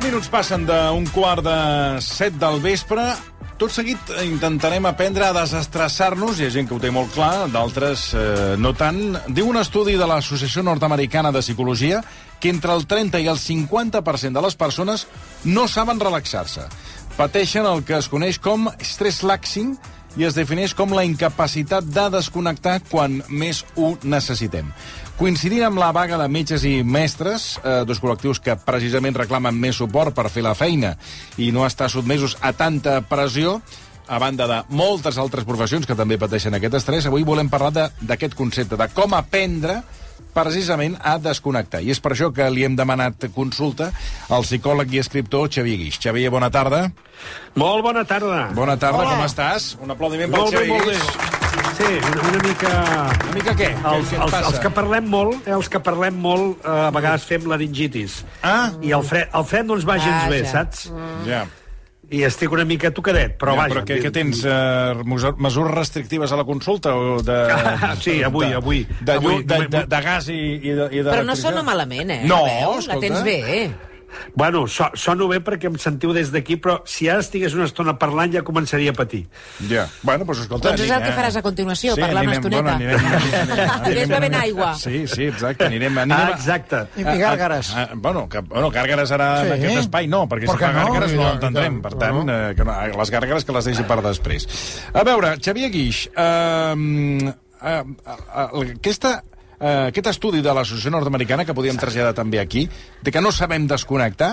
7 minuts passen d'un quart de 7 del vespre. Tot seguit intentarem aprendre a desestressar-nos, hi ha gent que ho té molt clar, d'altres eh, no tant. Diu un estudi de l'Associació Nord-Americana de Psicologia que entre el 30 i el 50% de les persones no saben relaxar-se. Pateixen el que es coneix com stress laxing i es defineix com la incapacitat de desconnectar quan més ho necessitem. Coincidint amb la vaga de metges i mestres, eh, dos col·lectius que precisament reclamen més suport per fer la feina i no estar sotmesos a tanta pressió, a banda de moltes altres professions que també pateixen aquest estrès, avui volem parlar d'aquest concepte, de com aprendre precisament a desconnectar. I és per això que li hem demanat consulta al psicòleg i escriptor Xavier Guix. Xavier, bona tarda. Molt bona tarda. Bona tarda, Hola. com estàs? Un aplaudiment pel Molt bé, Xavier molt bé. Guix. Sí, una, una mica... Una mica què? Els, què, els, els que parlem molt, eh, els que parlem molt, eh, a vegades fem laringitis. Ah. I el fred, el fred no ens va gens Vaja. bé, saps? Ja. I estic una mica tocadet, però ja, vaja. però què, què tens? Uh, mesures restrictives a la consulta? O de, Sí, avui, de, avui. De, Avui, de, de, avui- de, de gas i, i de, i de Però no sona malament, eh? No, veu, escolta. La tens bé. Bueno, so, sono bé perquè em sentiu des d'aquí, però si ara estigués una estona parlant ja començaria a patir. Ja. Bueno, doncs escolta... Doncs és el anirem- que faràs a continuació, parlar una anirem- estoneta. Bueno, anirem, anirem, anirem, Aniràs bevent aigua. Sí, sí, exacte. Anirem, anirem Ah, exacte. I gàrgares. Ah, ah, bueno, que, bueno, gàrgares ara en Sí. aquest espai no, perquè Per si fa no? gàrgares no l'entendrem. tant. Per tant, eh, que no, les gàrgares que les deixi per després. A veure, Xavier Guix, eh, eh, eh, aquesta, eh, aquest estudi de l'Associació Nord-Americana, que podíem traslladar també aquí, de que no sabem desconnectar,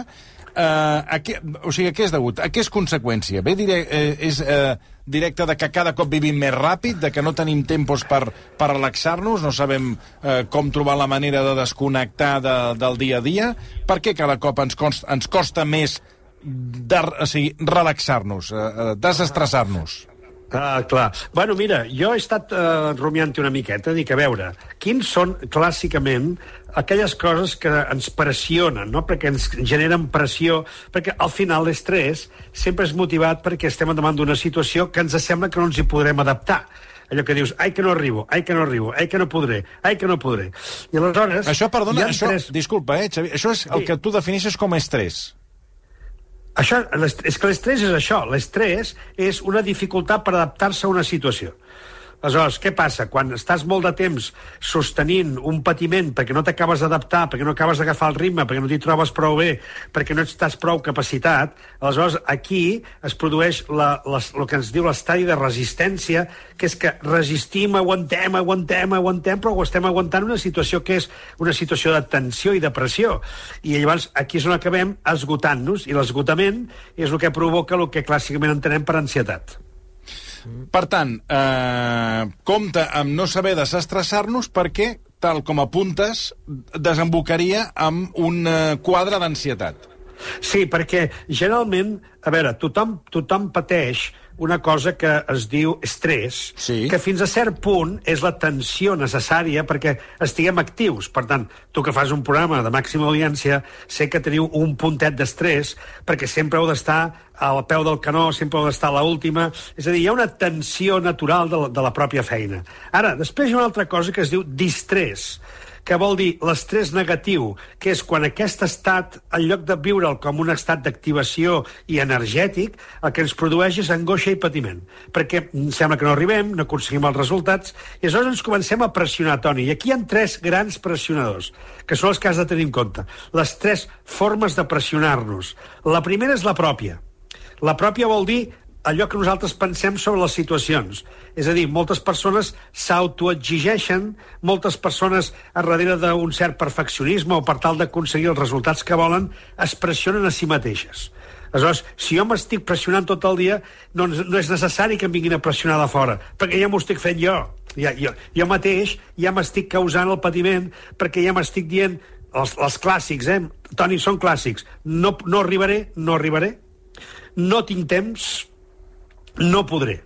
eh, a què, o sigui, a què és degut? A què és conseqüència? Bé, diré, eh, és eh, directe de que cada cop vivim més ràpid, de que no tenim tempos per, per relaxar-nos, no sabem eh, com trobar la manera de desconnectar de, del dia a dia. Per què cada cop ens costa, ens costa més de, o sigui, relaxar-nos, eh, eh, desestressar-nos? Ah, clar. Bueno, mira, jo he estat uh, rumiant una miqueta, dic, a veure, quins són clàssicament aquelles coses que ens pressionen, no? perquè ens generen pressió, perquè al final l'estrès sempre és motivat perquè estem davant d'una situació que ens sembla que no ens hi podrem adaptar allò que dius, ai que no arribo, ai que no arribo, ai que no podré, ai que no podré. I aleshores... Això, perdona, això, Tres... disculpa, eh, Xavier, això és el Sí. que tu defineixes com a estrès. Això, és que l'estrès és això. L'estrès és una dificultat per adaptar-se a una situació. Aleshores, què passa? Quan estàs molt de temps sostenint un patiment perquè no t'acabes d'adaptar, perquè no acabes d'agafar el ritme, perquè no t'hi trobes prou bé, perquè no estàs prou capacitat, aleshores aquí es produeix la, la, el que ens diu l'estadi de resistència, que és que resistim, aguantem, aguantem, aguantem, però ho estem aguantant una situació que és una situació de tensió i de pressió. I llavors aquí és on acabem esgotant-nos, i l'esgotament és el que provoca el que clàssicament entenem per ansietat. Per tant, eh, compte amb no saber desestressar-nos perquè, tal com apuntes, desembocaria amb un eh, quadre d'ansietat. Sí, perquè generalment, a veure, tothom, tothom pateix una cosa que es diu estrès, Sí. que fins a cert punt és la tensió necessària perquè estiguem actius. Per tant, tu que fas un programa de màxima audiència, sé que teniu un puntet d'estrès perquè sempre heu d'estar al peu del canó, sempre heu d'estar a l'última... És a dir, hi ha una tensió natural de la, de la pròpia feina. Ara, després hi ha una altra cosa que es diu distrés, que vol dir l'estrès negatiu, que és quan aquest estat, en lloc de viure'l com un estat d'activació i energètic, el que ens produeix és angoixa i patiment, perquè em sembla que no arribem, no aconseguim els resultats, i aleshores ens comencem a pressionar, Toni. I aquí hi ha tres grans pressionadors, que són els que has de tenir en compte. Les tres formes de pressionar-nos. La primera és la pròpia. La pròpia vol dir allò que nosaltres pensem sobre les situacions. És a dir, moltes persones s'autoexigeixen, moltes persones a darrere d'un cert perfeccionisme o per tal d'aconseguir els resultats que volen, es pressionen a si mateixes. Aleshores, si jo m'estic pressionant tot el dia, no, no és necessari que em vinguin a pressionar de fora, perquè ja m'ho estic fent jo. Ja, jo, jo mateix ja m'estic causant el patiment perquè ja m'estic dient els, els clàssics, eh? Toni, són clàssics. No, no arribaré, no arribaré, no tinc temps, no podré.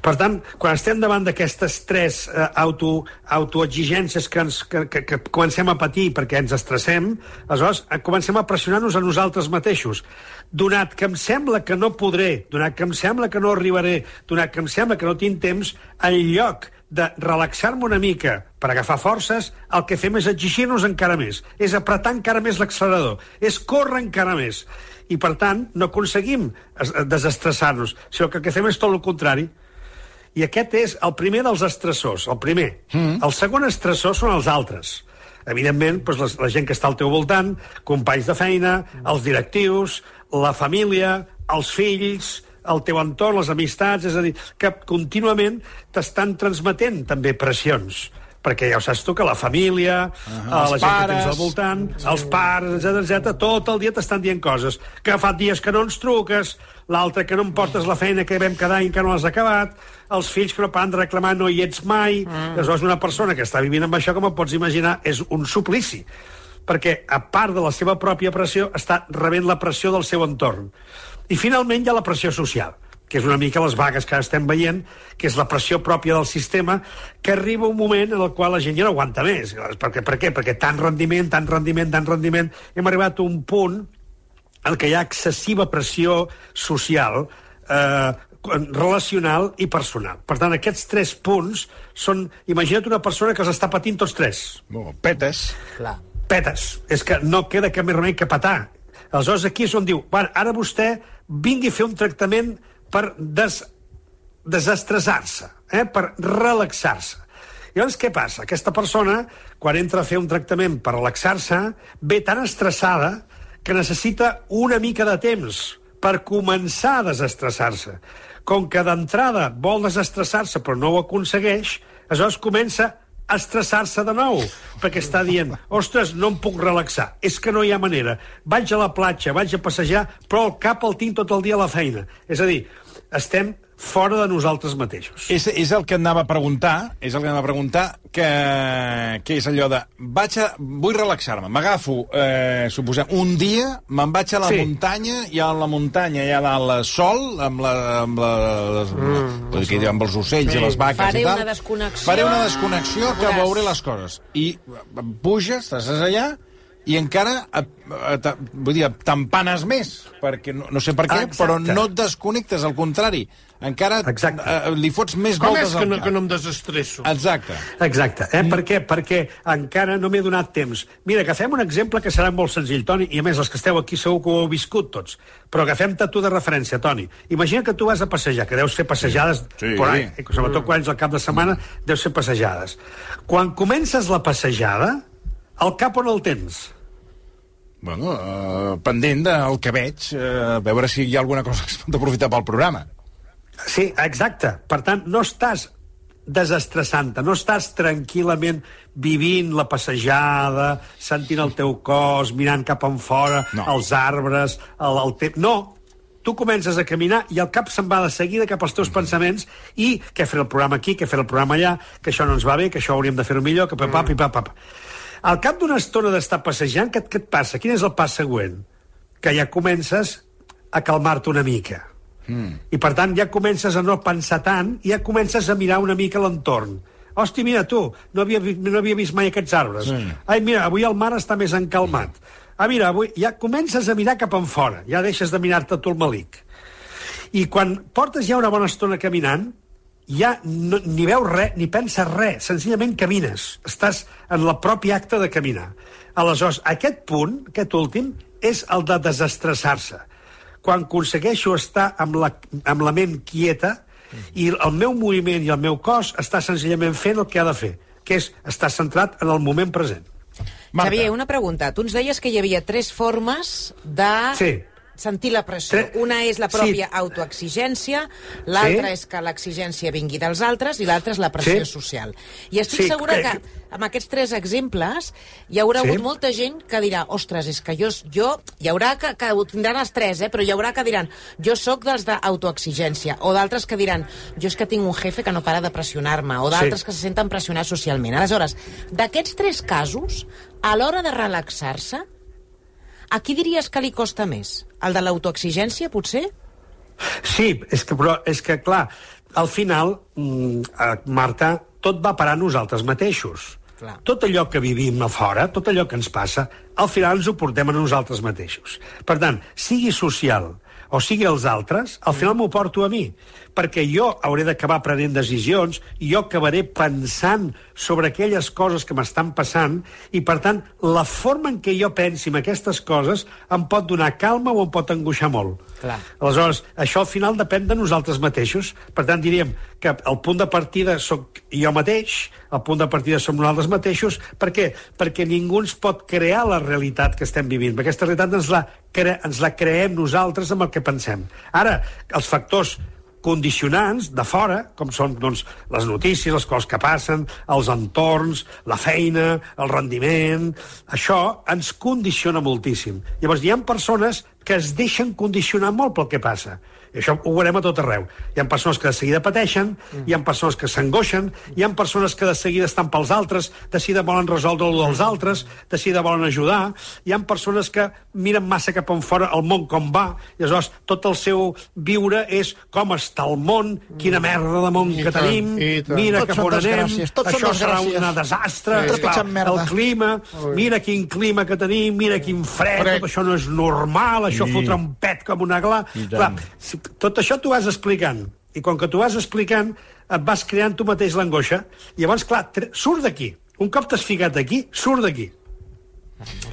Per tant, quan estem davant d'aquestes tres eh, auto, autoexigències que, ens, que, que, que comencem a patir perquè ens estressem, aleshores eh, comencem a pressionar-nos a nosaltres mateixos. Donat que em sembla que no podré, donat que em sembla que no arribaré, donat que em sembla que no tinc temps, en lloc de relaxar-me una mica per agafar forces, el que fem és exigir-nos encara més, és apretar encara més l'accelerador, és córrer encara més. I, per tant, no aconseguim es- desestressar-nos, sinó que el que fem és tot el contrari. I aquest és el primer dels estressors, el primer. Mm. El segon estressor són els altres. Evidentment, doncs, la, la gent que està al teu voltant, companys de feina, els directius, la família, els fills, el teu entorn, les amistats, és a dir, que contínuament t'estan transmetent també pressions perquè ja ho saps tu, que la família, uh -huh, la els gent que tens pares. al voltant, els pares, etc etc, tot el dia t'estan dient coses. Que fa dies que no ens truques, l'altre que no em portes la feina que vam quedar i encara no l'has acabat, els fills que no paren de reclamar no hi ets mai... Mm. Aleshores, una persona que està vivint amb això, com et pots imaginar, és un suplici perquè, a part de la seva pròpia pressió, està rebent la pressió del seu entorn. I, finalment, hi ha la pressió social que és una mica les vagues que estem veient, que és la pressió pròpia del sistema, que arriba un moment en el qual la gent ja no aguanta més. Per què? Per què? Perquè tant rendiment, tant rendiment, tant rendiment... Hem arribat a un punt en què hi ha excessiva pressió social, eh, relacional i personal. Per tant, aquests tres punts són... Imagina't una persona que els està patint tots tres Oh, petes. Clar. petes. És que no queda cap més remei que petar. Aleshores, aquí és on diu, bueno, ara vostè vingui a fer un tractament per des, desestressar-se, eh? per relaxar-se. Llavors, què passa? Aquesta persona, quan entra a fer un tractament per relaxar-se, ve tan estressada que necessita una mica de temps per començar a desestressar-se. Com que d'entrada vol desestressar-se però no ho aconsegueix, aleshores comença estressar-se de nou, perquè està dient, ostres, no em puc relaxar, és que no hi ha manera. Vaig a la platja, vaig a passejar, però el cap el tinc tot el dia a la feina. És a dir, estem fora de nosaltres mateixos. És, és el que anava a preguntar, és el que anava a preguntar, que, que és allò de, vaig a, vull relaxar-me, m'agafo, eh, suposem, un dia, me'n vaig a la Sí. muntanya, i a la muntanya hi ha dalt el sol, amb, la, amb, la, les, mm, vull dir, amb els ocells sí. i les vaques Faré i tal. una desconnexió. Faré una desconnexió que Veuràs. veuré les coses. I puges, estàs allà, i encara, vull dir, t'empanes més, perquè no, no sé per què, Exacte. però no et desconnectes, al contrari, encara Exacte. eh, li fots més Com voltes és que no, que no em desestresso? Exacte. Exacte. Eh? Per què? Perquè encara no m'he donat temps. Mira, agafem un exemple que serà molt senzill, Toni, i a més, els que esteu aquí segur que ho heu viscut tots. Però agafem-te tu de referència, Toni. Imagina que tu vas a passejar, que deus fer passejades Sí. por ahí, eh? sobretot quan ets al cap de setmana, deus fer passejades. Quan comences la passejada, el cap on el tens? Bueno, uh, pendent del que veig, uh, a veure si hi ha alguna cosa que es pot aprofitar pel programa. Sí, exacte. Per tant, no estàs desestressant-te, no estàs tranquil·lament vivint la passejada, sentint el teu cos, mirant cap en fora, No. els arbres, el, el temps... No, tu comences a caminar i el cap se'n va de seguida cap als teus pensaments i què fer el programa aquí, què fer el programa allà, que això no ens va bé, que això hauríem de fer-ho millor, que papà, mm. papà. Al cap d'una estona d'estar passejant, què, què et passa? Quin és el pas següent? Que ja comences a calmar-te una mica. Mm. I, per tant, ja comences a no pensar tant i ja comences a mirar una mica l'entorn. Hosti, mira, tu, no havia, vi- no havia vist mai aquests arbres. Sí. Ai, mira, avui el mar està més encalmat. Ah, mira, avui ja comences a mirar cap en fora. Ja deixes de mirar-te tu el malic. I quan portes ja una bona estona caminant, ja no, ni veus res, ni penses res, senzillament camines. Estàs en la pròpia acte de caminar. Aleshores, aquest punt, aquest últim, és el de desestressar-se. Quan aconsegueixo estar amb la, amb la ment quieta i el meu moviment i el meu cos està senzillament fent el que ha de fer, que és estar centrat en el moment present. Marta. Xavier, una pregunta. Tu ens deies que hi havia tres formes de Sí. Sentir la pressió. Tre- Una és la pròpia Sí. autoexigència, l'altra Sí. és que l'exigència vingui dels altres i l'altra és la pressió Sí. social. I estic Sí, segura eh, que amb aquests tres exemples hi haurà Sí. hagut molta gent que dirà ostres, és que jo... jo hi haurà que, que ho tindran els tres, eh? però hi haurà que diran jo sóc dels d'autoexigència, o d'altres que diran jo és que tinc un jefe que no para de pressionar-me, o d'altres Sí. que se senten pressionats socialment. Aleshores, d'aquests tres casos, a l'hora de relaxar-se, a qui diries que li costa més? El de l'autoexigència, potser? Sí, és que, però, és que clar, al final, mm, eh, Marta, tot va parar a nosaltres mateixos. Clar. Tot allò que vivim a fora, tot allò que ens passa, al final ens ho portem a nosaltres mateixos. Per tant, sigui social o sigui els altres, al final m'ho porto a mi. Perquè jo hauré d'acabar prenent decisions i jo acabaré pensant sobre aquelles coses que m'estan passant i, per tant, la forma en què jo pensi en aquestes coses em pot donar calma o em pot angoixar molt. Clar. Aleshores, això al final depèn de nosaltres mateixos. Per tant, diríem que el punt de partida sóc jo mateix, el punt de partida som nosaltres mateixos. Per què? Perquè ningú ens pot crear la realitat que estem vivint. Aquesta realitat ens la, cre ens la creem nosaltres amb el que pensem. Ara, els factors condicionants de fora, com són doncs, les notícies, les coses que passen, els entorns, la feina, el rendiment... Això ens condiciona moltíssim. Llavors, hi ha persones que es deixen condicionar molt pel que passa. I això ho veurem a tot arreu. Hi ha persones que de seguida pateixen, mm. hi ha persones que s'angoixen, hi ha persones que de seguida estan pels altres, de seguida volen resoldre el dels altres, de seguida volen ajudar, hi ha persones que miren massa cap en fora el món com va, i aleshores tot el seu viure és com està el món, quina merda de món I que tant, tenim, mira Tot que són on anem, això serà un desastre, Sí. Merda. el clima, mira quin clima que tenim, mira quin fred, Fred. tot això no és normal, això I- fotrà un pet com una gla... Clar, si, tot això t'ho vas explicant, i quan que t'ho vas explicant, et vas creant tu mateix l'angoixa, i llavors, clar, surt d'aquí. Un cop t'has ficat aquí, surt d'aquí.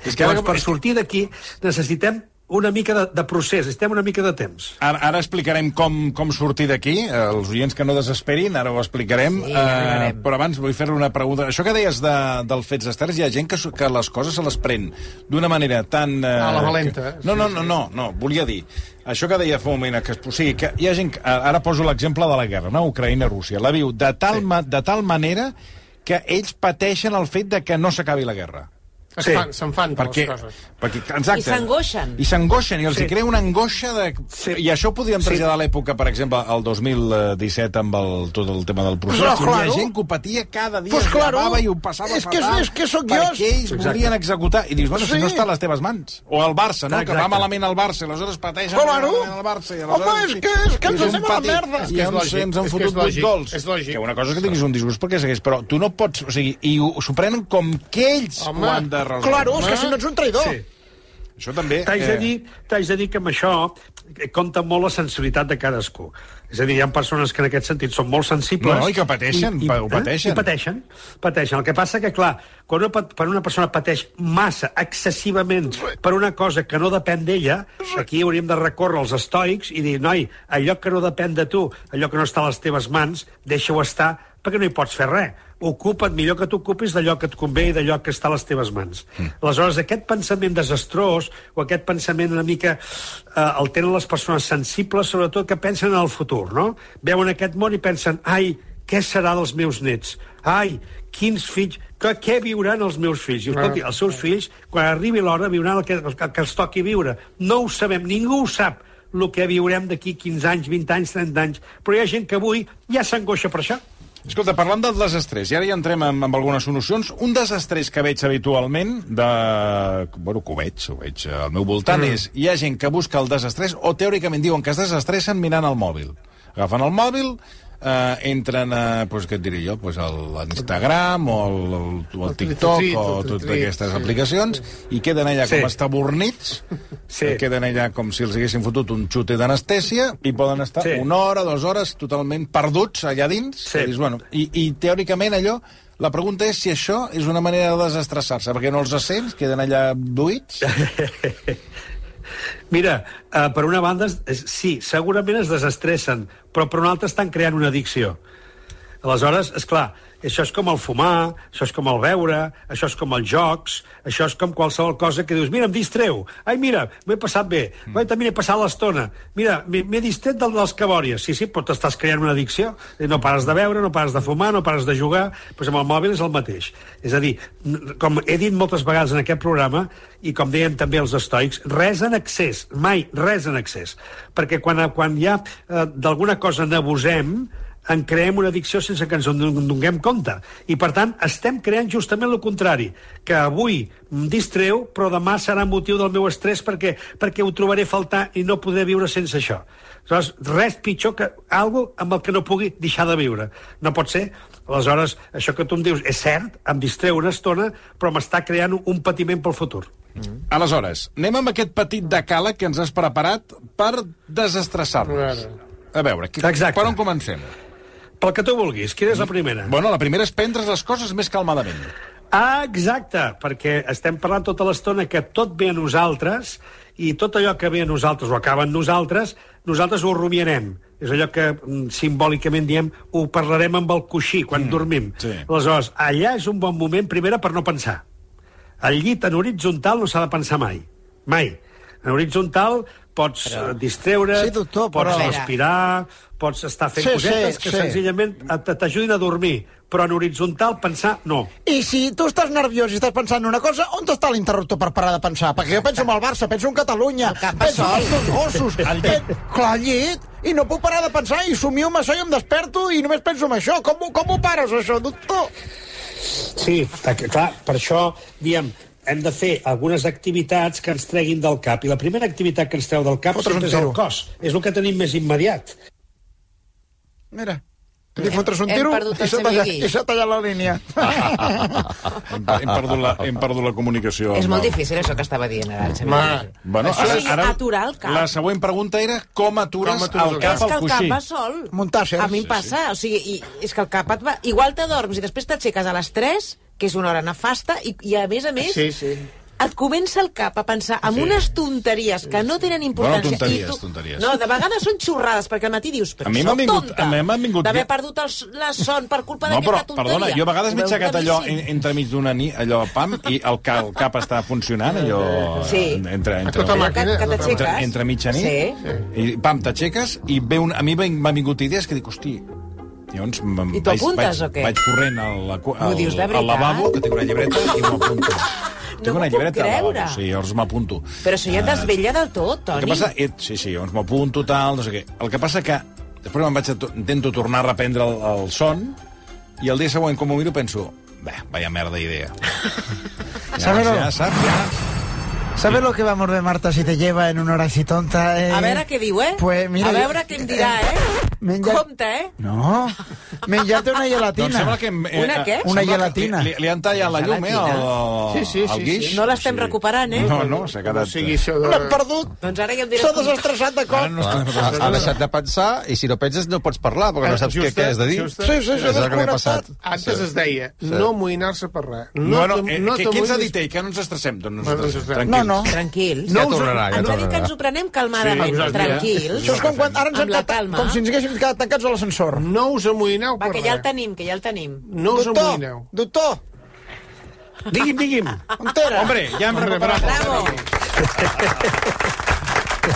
És que Llavors, per sortir d'aquí, necessitem una mica de, de procés, necessitem una mica de temps. ara, ara explicarem com, com sortir d'aquí. Eh, Els oients que no desesperin, ara ho explicarem. Sí, Eh, però abans vull fer-li una pregunta. Això que deies de, dels fets externs, hi ha gent que, que les coses se les pren d'una manera tan... Eh, A la valenta, Que... No, no, no, no, no, volia dir... Això que deia fa un moment, que, o sigui, que hi ha gent... Que, ara poso l'exemple de la guerra, no? Ucraïna-Rússia. La viu de tal, sí. ma, de tal manera que ells pateixen el fet de que no s'acabi la guerra. Es Sí. fan, se'n fan de Perquè, les coses. perquè, exacte. I s'angoixen. I s'angoixen, i els Sí. hi crea una angoixa de... Sí. I això ho podríem Sí. traslladar a l'època, per exemple, al 2017 amb el, tot el tema del procés. No, Hi havia claro. gent que ho patia cada dia, Pues es claro. gravava i ho passava És que és- fatal. és que sóc jo. Perquè ells Exacte. volien executar. I dius, bueno, si Sí. no està a les teves mans. O el Barça, no? Que va Exacte. malament el Barça, i aleshores pateixen Claro. malament el Barça. I Home, és que- és que ens anem a la merda. És I que és ens, lògic, ens han fotut vuit gols. és lògic. Que una cosa és que tinguis un disgust perquè segueix, però tu no pots... O sigui, i ho- s'ho prenen com que ells Home, ho han de resoldre. Claro, és que si no ets un traïdor. Sí. Això també... T'haig de, eh, dir, t'haig de dir que amb això eh, compta molt la sensibilitat de cadascú. És a dir, hi ha persones que en aquest sentit són molt sensibles... No, i que pateixen, pa- ho pateixen. I pateixen, pateixen. El que passa que, clar, quan una, quan una persona pateix massa, excessivament, per una cosa que no depèn d'ella, aquí hauríem de recórrer als estoics i dir, noi, allò que no depèn de tu, allò que no està a les teves mans, deixa-ho estar, perquè no hi pots fer res. Ocupa't, millor que t'ocupis d'allò que et convé i d'allò que està a les teves mans. Mm. Aleshores, aquest pensament desastrós o aquest pensament una mica eh, el tenen les persones sensibles, sobretot que pensen en el futur, no? Veuen aquest món i pensen, ai, què serà dels meus nets? Ai, quins fills... Que, què viuran els meus fills? I, escolti, els seus fills, quan arribi l'hora, viuran el que, el que els toqui viure. No ho sabem, ningú ho sap el que viurem d'aquí 15 anys, 20 anys, 30 anys. Però hi ha gent que avui ja s'angoixa per això. Escolta, parlant del desestrès, i ara ja entrem amb, amb algunes solucions. Un desestrès que veig habitualment, de... bueno, que ho veig, ho veig al meu voltant, mm. és hi ha gent que busca el desestrès o teòricament diuen que es desestressen mirant el mòbil. Agafen el mòbil, eh, entren a, pues, què et diré jo, pues, l'Instagram o el, el, o el TikTok o totes aquestes sí, aplicacions i queden allà Sí. com estabornits, Sí. eh, queden allà com si els haguessin fotut un xute d'anestèsia i poden estar Sí. una hora, dues hores totalment perduts allà dins. Sí. Dius, bueno, i, I teòricament allò, la pregunta és si això és una manera de desestressar-se, perquè no els sents, queden allà buits. Mira, uh, per una banda, sí, segurament es desestressen, però per una altra estan creant una addicció. Aleshores, és clar, això és com el fumar, això és com el beure, això és com els jocs, això és com qualsevol cosa que dius, mira, em distreu, ai, mira, m'ho he passat bé, mm. també m'he passat l'estona, mira, m'he m'he distret del, dels cabòries, sí, sí, però t'estàs creant una addicció, I no pares de beure, no pares de fumar, no pares de jugar, doncs amb el mòbil és el mateix. És a dir, com he dit moltes vegades en aquest programa, i com deien també els estoics, res en excés, mai res en excés, perquè quan, quan ja eh, d'alguna cosa n'abusem, en creem una addicció sense que ens en donem compte. I, per tant, estem creant justament el contrari, que avui em distreu, però demà serà motiu del meu estrès perquè, perquè ho trobaré a faltar i no podré viure sense això. Aleshores, res pitjor que algo amb el que no pugui deixar de viure. No pot ser. Aleshores, això que tu em dius és cert, em distreu una estona, però m'està creant un patiment pel futur. Mm. Aleshores, anem amb aquest petit decàleg que ens has preparat per desestressar-nos. A veure, Exacte. per on comencem? Pel que tu vulguis, quina és la primera? Bueno, la primera és prendre les coses més calmadament. Ah, exacte, perquè estem parlant tota l'estona que tot ve a nosaltres i tot allò que ve a nosaltres o acaba en nosaltres, nosaltres ho rumiarem. És allò que mm, simbòlicament diem ho parlarem amb el coixí quan mm, dormim. sí. Aleshores, allà és un bon moment, primera, per no pensar. Al llit en horitzontal no s'ha de pensar mai. Mai. En horitzontal pots però... distreure, Sí, doctor, pots però- respirar, pots estar fent Sí, cosetes sí, que sí. senzillament t'ajudin a dormir. Però en horitzontal pensar, no. I si tu estàs nerviós i estàs pensant en una cosa, on està l'interruptor per parar de pensar? Perquè jo penso en el Barça, penso en Catalunya, El penso en els dos gossos. Al llit. Eh, clar, llit. I no puc parar de pensar i somio amb això i em desperto i només penso en això. Com, com ho pares, això, doctor? Sí, clar, per això, diem, hem de fer algunes activitats que ens treguin del cap. I la primera activitat que ens treu del cap Fotre's sempre un és el cos. És el que tenim més immediat. Mira, fotres un tiro i el s'ha tallat, semiguí. i s'ha tallat la línia. Hem, hem, perdut la, hem perdut la comunicació. És molt el- difícil, això que estava dient ara. em Ma, sembla. Bueno, Això ara, és ara, aturar el cap. La següent pregunta era com atures, Com atures el el cap és que al el cap coixí. va sol. Muntàssers. A mi em passa, o sigui, i, és que el cap et va... Igual te dorms i després t'aixeques a les 3, que és una hora nefasta, i, i a més a més... Sí, sí. Et comença el cap a pensar en unes tonteries que no tenen importància. Bueno, tonteries, i tu... tonteries. No, de vegades són xorrades, perquè al matí dius, però A mi sóc m'han vingut- tonta a mi m'han vingut- d'haver perdut el, la son per culpa No, però, d'aquesta tonteria. perdona, jo a vegades m'he aixecat allò en, entremig d'una nit, allò pam, i el, ca, el cap està funcionant, allò... Sí. Entre, entre, tota Allò màquina, que, que tota entre, entre mitjanit, Sí. i pam, t'aixeques, i ve un, a mi m'ha vingut idees que dic, hosti, Llavors, I t'ho vaig, apuntes, vaig, o què? vaig corrent al, al, al, al lavabo, que tinc una llibreta, i m'ho apunto. No tinc m'ho una llibreta creure. lavabo, sí, llavors m'apunto. Però això ja et desvella del tot, El Toni. que passa... Eh, sí, sí, llavors m'apunto, tal, no sé què. El que passa que després me'n vaig a, to- intento tornar a reprendre el, el son i el dia següent, com ho miro, penso... Bé, vaya merda idea. Ja, Sábelo. ja saps, ja... ¿Sabes lo que va a morder Marta si te lleva en una hora así tonta? Eh? A veure què diu, eh? Pues mira, a veure què em dirà, eh? Menja- Compte, eh? No, menjarte una Doncs gelatina. sembla que... em- Una què? Una gelatina. Li, li han tallat la llum, eh, al, Sí, sí, sí, al guix. No l'estem recuperant, eh? No, no, s'ha No quedat... sigui això de... L'hem perdut. Doncs ara ja em diràs... S'ha desestressat de cop. No estem... Ha, ha deixat de pensar i si no penses no pots parlar perquè no saps què, què has de dir. Sí, sí, sí, És el que li ha desconnectat. passat. Antes es deia no amoïnar-se per res. No, no, te- eh, què, què ens ha dit ell? Que no ens estressem? Doncs no ens No, no estressem. No, Tranquils. no. Tranquils. No Ja tornarà, ja Ens va dir que tornarà. ens ho prenem calmadament, Sí, tranquils. Això és com quan ara ens Amb hem la quedat, calma. com si ens haguéssim quedat tancats a l'ascensor. No us amoïneu Va, per que ja el res. tenim, que ja el tenim. No us doctor, amoïneu. doctor, Digui'm, digui'm. on era? Hombre, ja hem recuperat... Bravo.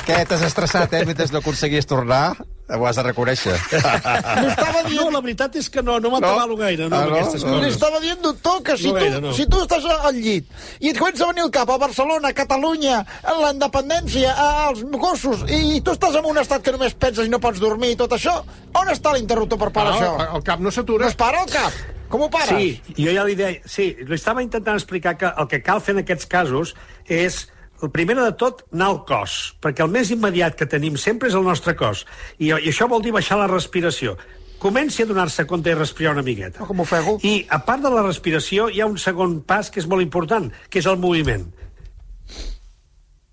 Què, t'has estressat, eh? Mentre no aconseguies tornar, ho has de reconèixer. Li estava No, dient, la veritat és que no, no m'atabalo gaire, no, Ah, no? aquestes li coses. estava dient, doctor, que si, No tu, gaire, no. si tu estàs al llit i et comença a venir el cap a Barcelona, a Catalunya, a la independència, a- als gossos, i tu estàs en un estat que només penses i no pots dormir i tot això, on està l'interruptor per parar No, això? el cap no No s'atura. es para el cap? Com ho pares? Sí, jo ja li deia... Sí, li estava intentant explicar que el que cal fer en aquests casos és el primer de tot, anar al cos, perquè el més immediat que tenim sempre és el nostre cos. I, i això vol dir baixar la respiració. Comenci a donar-se compte i respirar una miqueta. Com ho fego? I, a part de la respiració, hi ha un segon pas que és molt important, que és el moviment.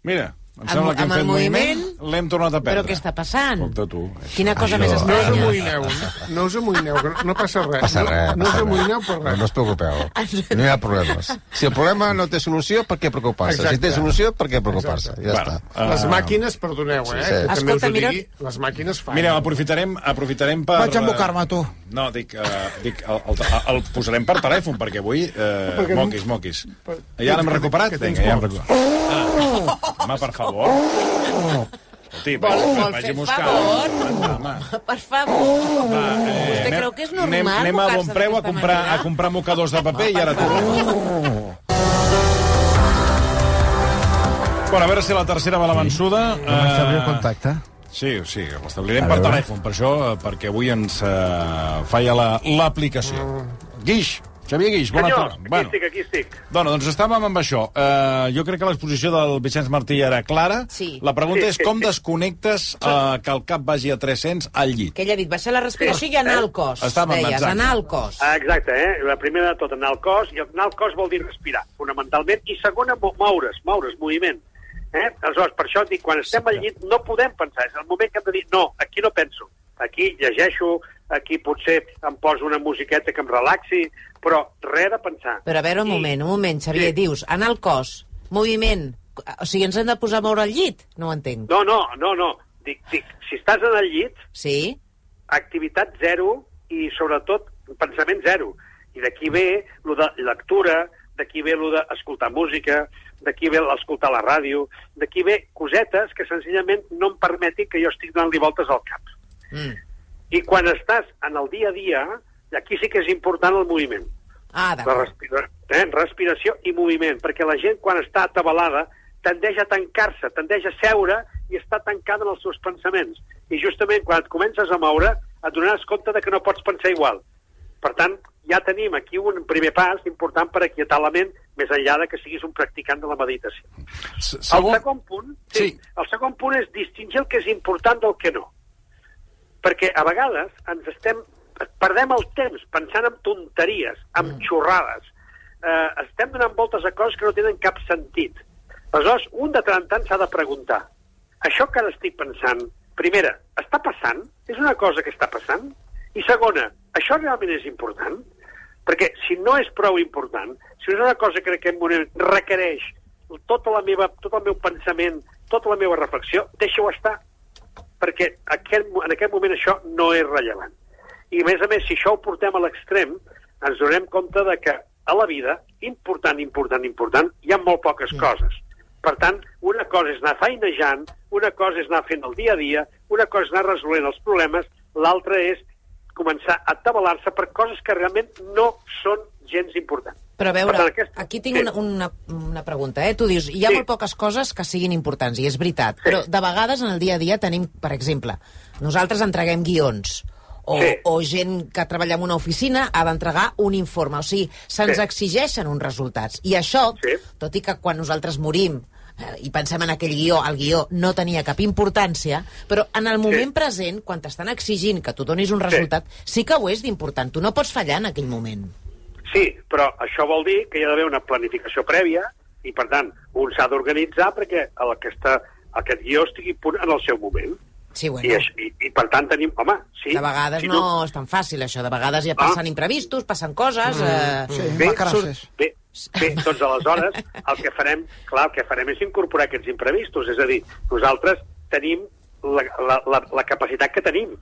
Mira, em Amb- sembla que hem fet moviment, moviment- l'hem tornat a perdre. Però què està passant? Escolta, tu. Quina cosa Això- més No us estranya. amoïneu, no us amoïneu, no- no passa res. Passa res. No, no us amoïneu per No, res. no us preocupeu. No hi ha problemes. Si el problema no té solució, per què preocupar-se? Si té solució, per què preocupar-se? Ja Bueno, està. Les Ah. màquines, perdoneu, eh? sí. Que també us Escolta, ho mira- digui, les màquines fan. Mira, aprofitarem, aprofitarem per... Vaig embocar-me, tu. No, dic, uh, dic el, el, el, posarem per telèfon, perquè avui... Uh, Perquè- moquis, moquis. Per- Ja l'hem que- recuperat? que tens Vinga, ja hem molts. recuperat. Ah, home, per favor. Hosti, Vol, vaig, vol vaig fer a buscar. favor? Home. Per favor. Va, eh, Vostè anem- creu que és normal Anem, anem a bon preu a comprar, manera? a comprar mocadors de paper i ara tornem. Bueno, a veure si la tercera va la vençuda. El Eh, contacte. Sí, sí, l'establirem per telèfon, per això, eh, perquè avui ens uh, falla la- l'aplicació. Guix, Xavier Guix, bona Senyor, tarda. aquí estic, aquí estic. Bueno, doncs estàvem amb això. Uh, jo crec que l'exposició del Vicenç Martí era clara. Sí. La pregunta Sí, és sí, com sí. desconnectes uh, que el cap vagi a 300 al llit? Que ella ha dit, va ser la respiració i anar al cos. Estàvem, Deies, exacte. anar al cos. Ah, exacte, eh? La primera de tot, anar al cos, i anar al cos vol dir respirar, fonamentalment, i segona, mo- moure's, moure's, moviment. Eh? Aleshores, per això dic, quan estem al llit no podem pensar, és el moment que hem de dir, no, aquí no penso, aquí llegeixo, aquí potser em poso una musiqueta que em relaxi, però res de pensar. Però a veure, un I- moment, un moment, Xavier, Sí. dius, anar al cos, moviment, o sigui, ens hem de posar a moure al llit? No ho entenc. No, no, no, no. Dic, dic, si estàs en el llit, Sí? activitat zero i, sobretot, pensament zero. I d'aquí ve lo de lectura, d'aquí ve lo d'escoltar música, d'aquí ve l'escoltar la ràdio, d'aquí ve cosetes que senzillament no em permetin que jo estic donant-li voltes al cap. Mm. I quan estàs en el dia a dia, aquí sí que és important el moviment. Ah, La d'acord. respira eh? respiració i moviment, perquè la gent quan està atabalada tendeix a tancar-se, tendeix a seure i està tancada en els seus pensaments. I justament quan et comences a moure et donaràs compte de que no pots pensar igual. Per tant, ja tenim aquí un primer pas important per aquietar la ment, més enllà de que siguis un practicant de la meditació. S- El Segon... punt, sí, Sí. sí. el segon punt és distingir el que és important del que no. Perquè a vegades ens estem perdem el temps pensant en tonteries, en mm. xorrades. Eh, estem donant voltes a coses que no tenen cap sentit. Aleshores, un de tant tant s'ha de preguntar això que ara estic pensant, primera, està passant? És una cosa que està passant? I segona, això realment és important? Perquè si no és prou important, si no és una cosa que en aquest moment requereix tota la meva, tot el meu pensament, tota la meva reflexió, deixa-ho estar, perquè aquest, en aquest moment això no és rellevant. I a més a més, si això ho portem a l'extrem, ens donem compte de que a la vida, important, important, important, hi ha molt poques coses. Per tant, una cosa és anar feinejant, una cosa és anar fent el dia a dia, una cosa és anar resolent els problemes, l'altra és començar a atabalar-se per coses que realment no són gens importants. Però a veure, Per tant, aquesta- aquí tinc Sí. una, una, una pregunta, eh? Tu dius, hi ha Sí. molt poques coses que siguin importants, i és veritat, Sí. però de vegades en el dia a dia tenim, per exemple, nosaltres entreguem guions, o, Sí. o gent que treballa en una oficina ha d'entregar un informe. O sigui, se'ns Sí. exigeixen uns resultats. I això, Sí. tot i que quan nosaltres morim eh, i pensem en aquell guió, el guió no tenia cap importància, però en el moment present, quan t'estan exigint que tu donis un resultat, sí que ho és d'important. Tu no pots fallar en aquell moment. Sí, però això vol dir que hi ha d'haver una planificació prèvia i, per tant, un s'ha d'organitzar perquè el, aquesta, aquest guió estigui a punt en el seu moment. Sí, bueno. I, això- i, I, per tant, tenim... Home, sí... De vegades si no és tan fàcil, això. De vegades ja passen Ah. imprevistos, passen coses... Eh... Sí, Bé. Bé, bé, doncs aleshores el que farem, clar, el que farem és incorporar aquests imprevistos, és a dir, nosaltres tenim la, la, la, la capacitat que tenim.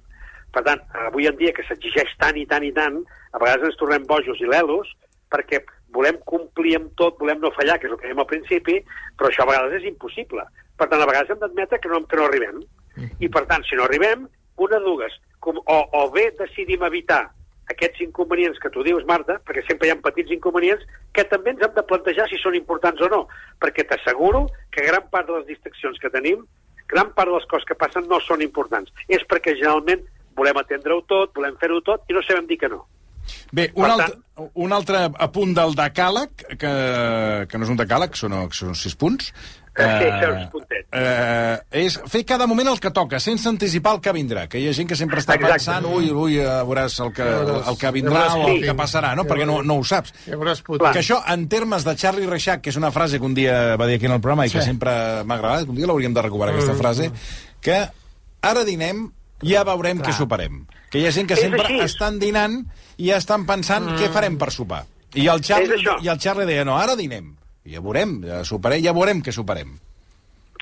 Per tant, avui en dia que s'exigeix tant i tant i tant, a vegades ens tornem bojos i lelos perquè volem complir amb tot, volem no fallar, que és el que dèiem al principi, però això a vegades és impossible. Per tant, a vegades hem d'admetre que, no, que no arribem. I, per tant, si no arribem, una de dues, com, o, o bé decidim evitar aquests inconvenients que tu dius, Marta, perquè sempre hi ha petits inconvenients que també ens hem de plantejar si són importants o no, perquè t'asseguro que gran part de les distraccions que tenim, gran part de les coses que passen no són importants. És perquè generalment volem atendre-ho tot, volem fer-ho tot i no sabem dir que no. Bé, un, Per altre, un altre apunt del decàleg, que, que no és un decàleg, són, són sis punts, Sí, són uns puntets. eh, és fer cada moment el que toca, sense anticipar el que vindrà. Que hi ha gent que sempre està Exacte. pensant ui, ui, eh, veuràs el que, el que vindrà ja veuràs o el que passarà, no? Ja Perquè no, no ho saps. Ja. Que això, en termes de Charlie Reixac, que és una frase que un dia va dir aquí en el programa i que Sí. sempre m'ha agradat, un dia l'hauríem de recuperar, aquesta frase, que ara dinem, ja veurem què soparem. Que hi ha gent que És sempre així. estan dinant i ja estan pensant què farem per sopar. I el Charlie, i el Charlie deia, no, ara dinem. I ja veurem, ja soparem, ja veurem què soparem.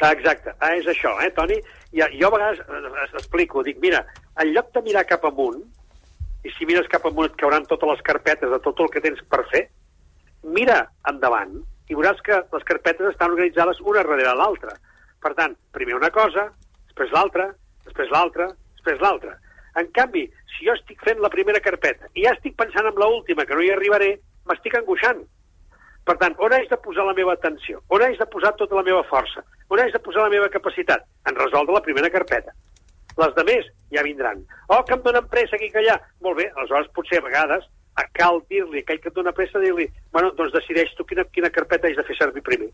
Exacte, ah, és això, eh, Toni? I, jo a vegades eh, explico, dic, mira, en lloc de mirar cap amunt, i si mires cap amunt et cauran totes les carpetes de tot el que tens per fer, mira endavant i veuràs que les carpetes estan organitzades una darrere l'altra. Per tant, primer una cosa, després l'altra, després l'altra, després l'altra. En canvi, si jo estic fent la primera carpeta i ja estic pensant en l'última, que no hi arribaré, m'estic angoixant. Per tant, on haig de posar la meva atenció? On haig de posar tota la meva força? On haig de posar la meva capacitat? En resoldre la primera carpeta. Les de més ja vindran. Oh, que em donen pressa aquí que allà. Molt bé, aleshores potser a vegades cal dir-li, aquell que et dona pressa, dir-li, bueno, doncs decideix tu quina, quina carpeta has de fer servir primer.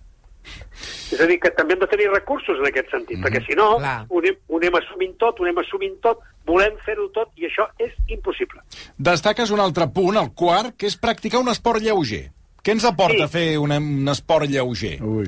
És a dir, que també hem de tenir recursos en aquest sentit, mm -hmm. perquè si no, Clar. ho anem, ho anem assumint tot, ho anem assumint tot, volem fer-ho tot, i això és impossible. Destaques un altre punt, el quart, que és practicar un esport lleuger. Què ens aporta Sí. fer un, un esport lleuger? Ui.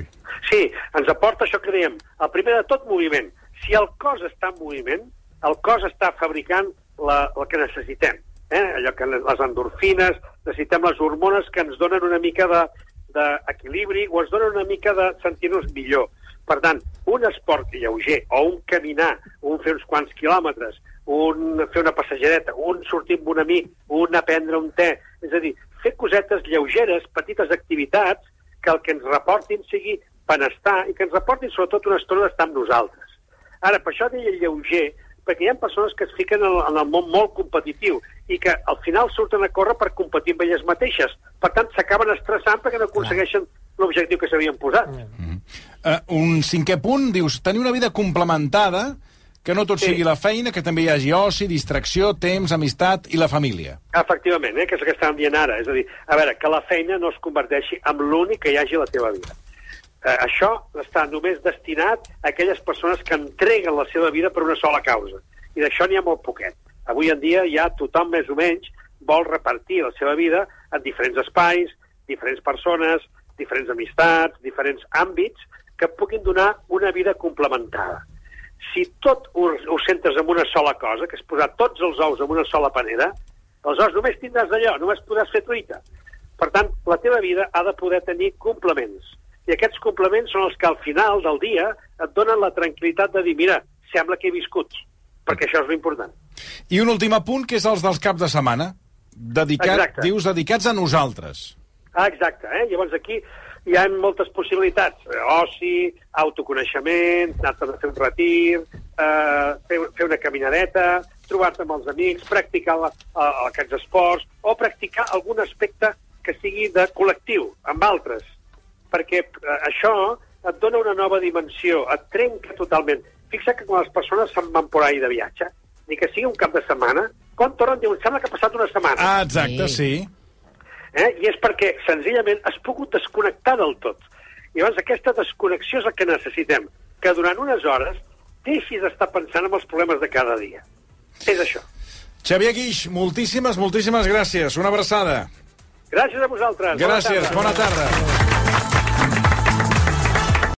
Sí, ens aporta això que dèiem. El primer de tot, moviment. Si el cos està en moviment, el cos està fabricant la, el que necessitem. Eh? Allò que les endorfines, necessitem les hormones que ens donen una mica de d'equilibri o ens donen una mica de sentir-nos millor. Per tant, un esport lleuger, o un caminar, un fer uns quants quilòmetres, un fer una passejadeta, un sortir amb un amic, un anar a prendre un te, és a dir, fer cosetes lleugeres, petites activitats, que el que ens reportin sigui benestar i que ens reportin sobretot una estona d'estar amb nosaltres. Ara, per això deia lleuger, perquè hi ha persones que es fiquen en el, en el món molt competitiu i que al final surten a córrer per competir amb elles mateixes. Per tant, s'acaben estressant perquè no aconsegueixen l'objectiu que s'havien posat. Uh, un cinquè punt, dius, tenir una vida complementada, que no tot Sí. sigui la feina, que també hi hagi oci, distracció, temps, amistat i la família. Efectivament, eh, que és el que estàvem dient ara. És a dir, a veure, que la feina no es converteixi en l'únic que hi hagi a la teva vida. Eh, això està només destinat a aquelles persones que entreguen la seva vida per una sola causa. I d'això n'hi ha molt poquet. Avui en dia ja tothom més o menys vol repartir la seva vida en diferents espais, diferents persones, diferents amistats, diferents àmbits que puguin donar una vida complementada. Si tot ho, ho centres en una sola cosa, que és posar tots els ous en una sola panera, aleshores només tindràs d'allò, només podràs fer truita. Per tant, la teva vida ha de poder tenir complements. I aquests complements són els que al final del dia et donen la tranquil·litat de dir, mira, sembla que he viscut, perquè això és l'important. I un últim apunt, que és els dels caps de setmana. Dedicat, Exacte. dius, dedicats a nosaltres. Ah, exacte, eh? Llavors aquí hi ha moltes possibilitats. Oci, autoconeixement, anar-te'n a fer un retir, eh, fer, fer una caminadeta, trobar-te amb els amics, practicar la, eh, aquests esports, o practicar algun aspecte que sigui de col·lectiu, amb altres. Perquè eh, això et dona una nova dimensió, et trenca totalment. Fixa que quan les persones se'n van por ahí de viatge, ni que sigui un cap de setmana, quan tornen diuen, sembla que ha passat una setmana. Ah, exacte, Sí. sí. Eh? I és perquè, senzillament, has pogut desconnectar del tot. I llavors aquesta desconnexió és el que necessitem, que durant unes hores deixis d'estar pensant en els problemes de cada dia. És això. Xavier Guix, moltíssimes, moltíssimes gràcies. Una abraçada. Gràcies a vosaltres. Bona Gràcies, tarda. bona tarda.